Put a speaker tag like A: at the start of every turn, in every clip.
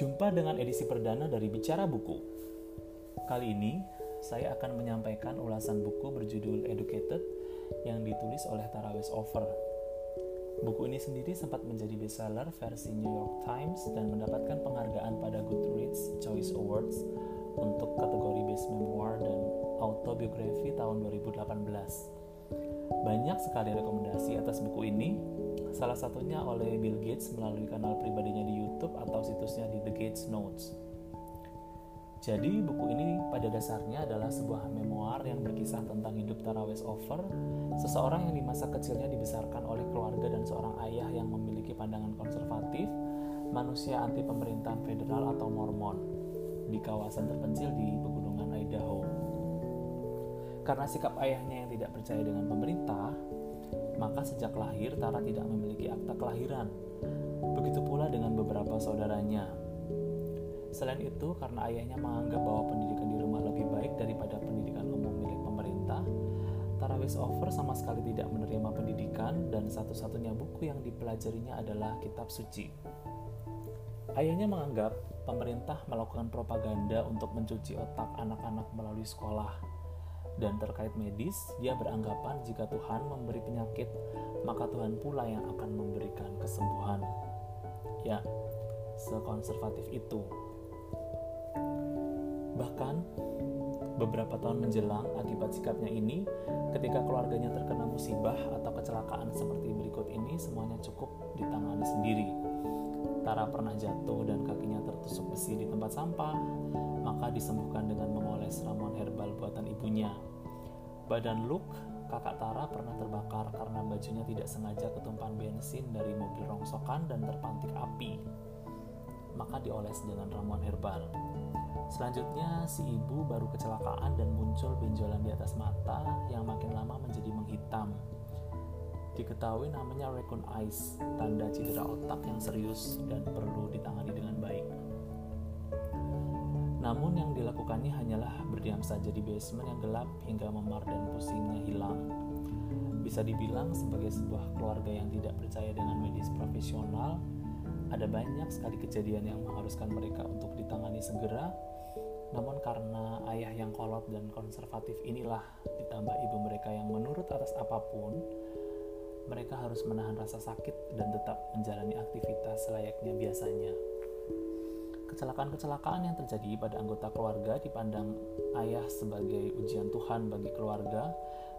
A: Jumpa dengan edisi perdana dari Bicara Buku. Kali ini, saya akan menyampaikan ulasan buku berjudul Educated yang ditulis oleh Tara Westover. Buku ini sendiri sempat menjadi bestseller versi New York Times dan mendapatkan penghargaan pada Goodreads Choice Awards untuk kategori Best Memoir dan Autobiografi tahun 2018. Banyak sekali rekomendasi atas buku ini, salah satunya oleh Bill Gates melalui kanal pribadinya di YouTube atau situsnya di The Gates Notes. Jadi buku ini pada dasarnya adalah sebuah memoir yang berkisah tentang hidup Tara Westover, seseorang yang di masa kecilnya dibesarkan oleh keluarga dan seorang ayah yang memiliki pandangan konservatif, manusia anti pemerintahan federal atau Mormon di kawasan terpencil di. Karena sikap ayahnya yang tidak percaya dengan pemerintah, maka sejak lahir Tara tidak memiliki akta kelahiran. Begitu pula dengan beberapa saudaranya, Selain itu, karena ayahnya menganggap bahwa pendidikan di rumah lebih baik daripada pendidikan umum milik pemerintah, Tara Westover sama sekali tidak menerima pendidikan dan satu-satunya buku yang dipelajarinya adalah kitab suci. Ayahnya menganggap pemerintah melakukan propaganda untuk mencuci otak anak-anak melalui sekolah. Dan terkait medis, dia beranggapan jika Tuhan memberi penyakit, maka Tuhan pula yang akan memberikan kesembuhan. Ya, sekonservatif itu Bahkan, beberapa tahun menjelang akibat sikapnya ini, ketika keluarganya terkena musibah atau kecelakaan seperti berikut ini, semuanya cukup ditangani sendiri. Tara pernah jatuh dan kakinya tertusuk besi di tempat sampah, maka disembuhkan dengan memoles ramuan herbal buatan ibunya. Badan Luke, kakak Tara pernah terbakar karena bajunya tidak sengaja ketumpahan bensin dari mobil rongsokan dan terpantik api. Maka dioles dengan ramuan herbal. Selanjutnya, si ibu baru kecelakaan dan muncul benjolan di atas mata yang makin lama menjadi menghitam. Diketahui namanya eyes, tanda cedera otak yang serius dan perlu ditangani dengan baik. Namun yang dilakukannya hanyalah berdiam saja di basement yang gelap hingga memar dan pusingnya hilang. Bisa dibilang sebagai sebuah keluarga yang tidak percaya dengan medis profesional, ada banyak sekali kejadian yang mengharuskan mereka untuk ditangani segera namun karena ayah yang kolot dan konservatif inilah ditambah ibu mereka yang menurut atas apa pun, mereka harus menahan rasa sakit dan tetap menjalani aktivitas layaknya biasanya. Kecelakaan-kecelakaan yang terjadi pada anggota keluarga dipandang ayah sebagai ujian Tuhan bagi keluarga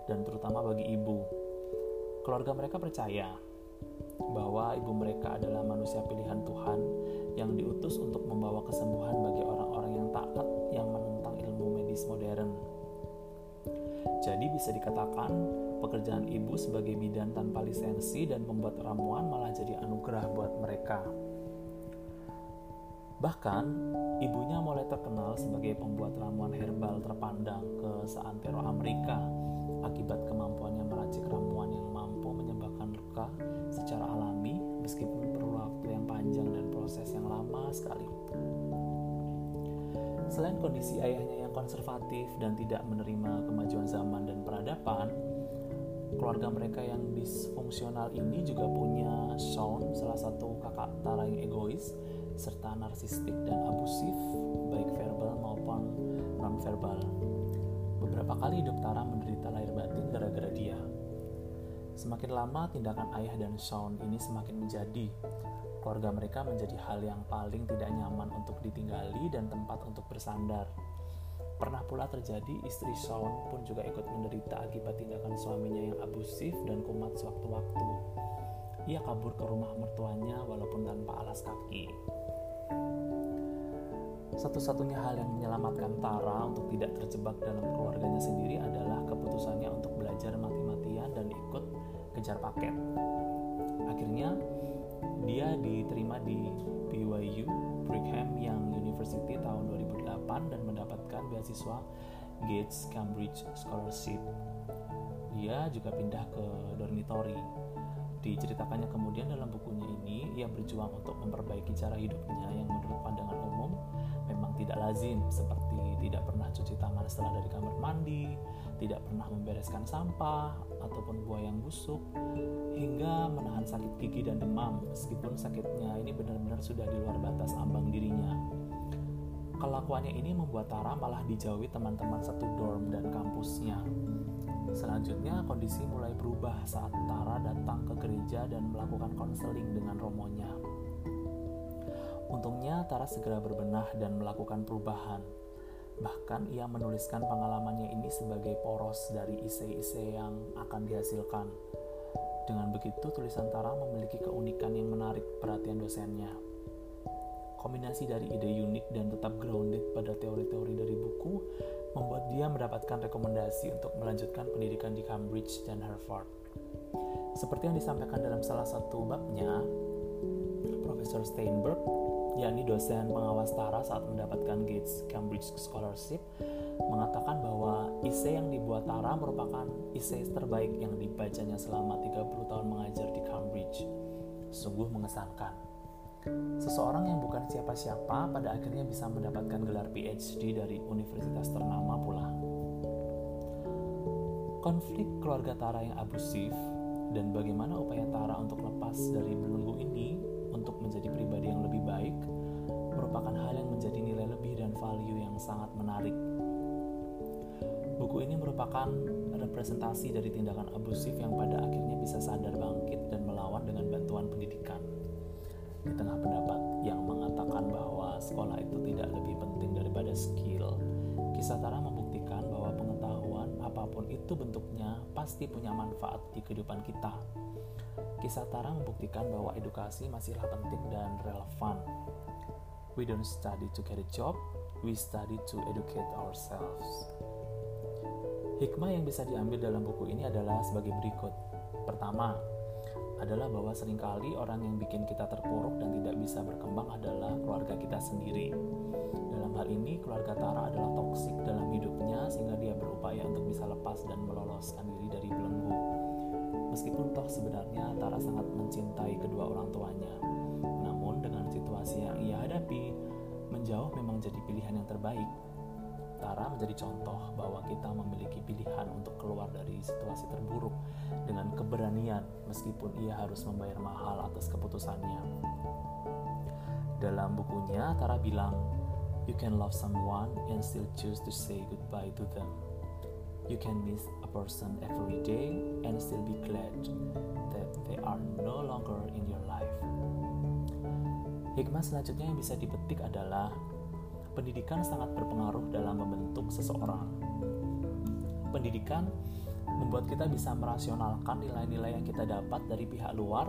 A: dan terutama bagi ibu. Keluarga mereka percaya bahwa ibu mereka adalah manusia pilihan Tuhan yang diutus untuk membawa kesembuhan bagi orang-orang yang taat yang menentang ilmu medis modern. Jadi bisa dikatakan pekerjaan ibu sebagai bidan tanpa lisensi dan pembuat ramuan malah jadi anugerah buat mereka. Bahkan, ibunya mulai terkenal sebagai pembuat ramuan herbal terpandang ke seantero Amerika akibat kemampuannya meracik ramuan yang mampu menyebabkan luka secara alami meskipun perlu waktu yang panjang dan proses yang lama sekali. Selain kondisi ayahnya yang konservatif dan tidak menerima kemajuan zaman dan peradaban, keluarga mereka yang disfungsional ini juga punya Sean, salah satu kakak Tara yang egois, serta narsistik dan abusif, baik verbal maupun non-verbal. Beberapa kali hidup Tara menderita lahir batin gara-gara dia. Semakin lama tindakan ayah dan Sean ini semakin menjadi. Keluarga mereka menjadi hal yang paling tidak nyaman untuk ditinggali dan tempat untuk bersandar. Pernah pula terjadi istri Sean pun juga ikut menderita akibat tindakan suaminya yang abusif dan kumat sewaktu-waktu. Ia kabur ke rumah mertuanya walaupun tanpa alas kaki. Satu-satunya hal yang menyelamatkan Tara untuk tidak terjebak dalam keluarganya sendiri adalah keputusannya untuk belajar mati-matian dan ikut kejar paket. Akhirnya, dia diterima di BYU Brigham Young University tahun 2008 dan mendapatkan beasiswa Gates Cambridge Scholarship. Dia juga pindah ke dormitory. Diceritakannya kemudian dalam bukunya ini, ia berjuang untuk memperbaiki cara hidupnya yang menurut pandangan umum tidak lazim seperti tidak pernah cuci tangan setelah dari kamar mandi, tidak pernah membereskan sampah ataupun buah yang busuk, hingga menahan sakit gigi dan demam meskipun sakitnya ini benar-benar sudah di luar batas ambang dirinya. Kelakuannya ini membuat Tara malah dijauhi teman-teman satu dorm dan kampusnya. Selanjutnya kondisi mulai berubah saat Tara datang ke gereja dan melakukan konseling dengan romonya. Untungnya Tara segera berbenah dan melakukan perubahan. Bahkan ia menuliskan pengalamannya ini sebagai poros dari isi-isi yang akan dihasilkan. Dengan begitu, tulisan Tara memiliki keunikan yang menarik perhatian dosennya. Kombinasi dari ide unik dan tetap grounded pada teori-teori dari buku membuat dia mendapatkan rekomendasi untuk melanjutkan pendidikan di Cambridge dan Harvard. Seperti yang disampaikan dalam salah satu babnya, Profesor Steinberg yakni dosen pengawas Tara saat mendapatkan Gates Cambridge Scholarship, mengatakan bahwa isi yang dibuat Tara merupakan isi terbaik yang dibacanya selama 30 tahun mengajar di Cambridge. Sungguh mengesankan. Seseorang yang bukan siapa-siapa pada akhirnya bisa mendapatkan gelar PhD dari universitas ternama pula. Konflik keluarga Tara yang abusif dan bagaimana upaya Tara untuk lepas dari belenggu ini untuk menjadi pribadi yang lebih baik merupakan hal yang menjadi nilai lebih dan value yang sangat menarik. Buku ini merupakan representasi dari tindakan abusif yang pada akhirnya bisa apa pun itu bentuknya pasti punya manfaat di kehidupan kita Kisah Tara membuktikan bahwa edukasi masihlah penting dan relevan. We don't study to get a job, we study to educate ourselves. Hikmah yang bisa diambil dalam buku ini adalah sebagai berikut. Pertama, adalah bahwa sering kali orang yang bikin kita terpuruk dan tidak bisa berkembang adalah keluarga kita sendiri. Dalam hal ini, keluarga Tara adalah toksik sehingga dia berupaya untuk bisa lepas dan meloloskan diri dari belenggu Meskipun toh sebenarnya Tara sangat mencintai kedua orang tuanya, namun dengan situasi yang ia hadapi, menjauh memang jadi pilihan yang terbaik. Tara menjadi contoh bahwa kita memiliki pilihan untuk keluar dari situasi terburuk dengan keberanian meskipun ia harus membayar mahal atas keputusannya. Dalam bukunya, Tara bilang, You can love someone and still choose to say goodbye to them. You can miss a person every day and still be glad that they are no longer in your life. Hikmah selanjutnya yang bisa dipetik adalah pendidikan sangat berpengaruh dalam membentuk seseorang. Pendidikan membuat kita bisa merasionalkan nilai-nilai yang kita dapat dari pihak luar,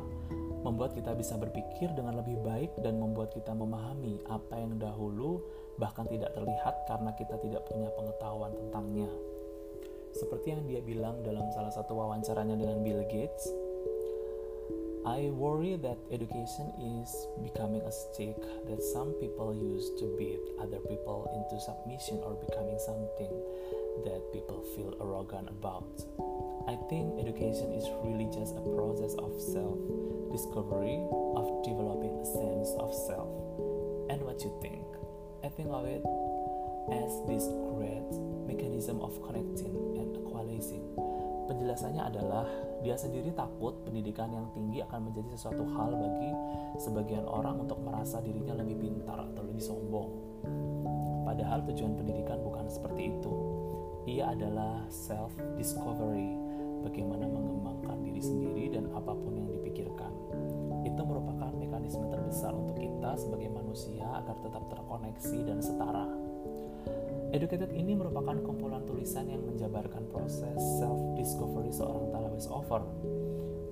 A: membuat kita bisa berpikir dengan lebih baik dan membuat kita memahami apa yang dahulu bahkan tidak terlihat karena kita tidak punya pengetahuan tentangnya. Seperti yang dia bilang dalam salah satu wawancaranya dengan Bill Gates, I worry that education is becoming a stick that some people use to beat other people into submission or becoming something that people feel arrogant about. I think education is really just a process of self discovery, of developing a sense of self. And what you think? I think of it as this great mechanism of connecting and equalizing. Penjelasannya adalah dia sendiri takut pendidikan yang tinggi akan menjadi sesuatu hal bagi sebagian orang untuk merasa dirinya lebih pintar atau lebih sombong. Padahal tujuan pendidikan bukan seperti itu. Ia adalah self discovery, bagaimana mengembangkan diri sendiri dan apa pun yang dipikirkan. Itu merupakan mekanisme terbesar untuk kita sebagai manusia agar tetap terkoneksi dan setara. Educated ini merupakan kumpulan tulisan yang menjabarkan proses self-discovery seorang Tara Westover.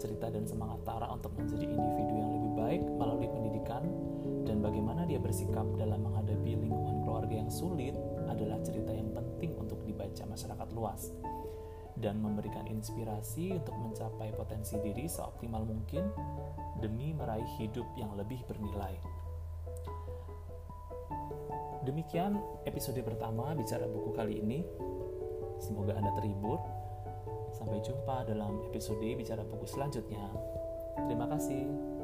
A: Cerita dan semangat Tara untuk menjadi individu yang lebih baik melalui pendidikan dan bagaimana dia bersikap dalam menghadapi lingkungan keluarga yang sulit adalah cerita yang penting untuk dibaca masyarakat luas dan memberikan inspirasi untuk mencapai potensi diri seoptimal mungkin demi meraih hidup yang lebih bernilai. Demikian episode pertama bicara buku kali ini. Semoga Anda terhibur. Sampai jumpa dalam episode bicara buku selanjutnya. Terima kasih.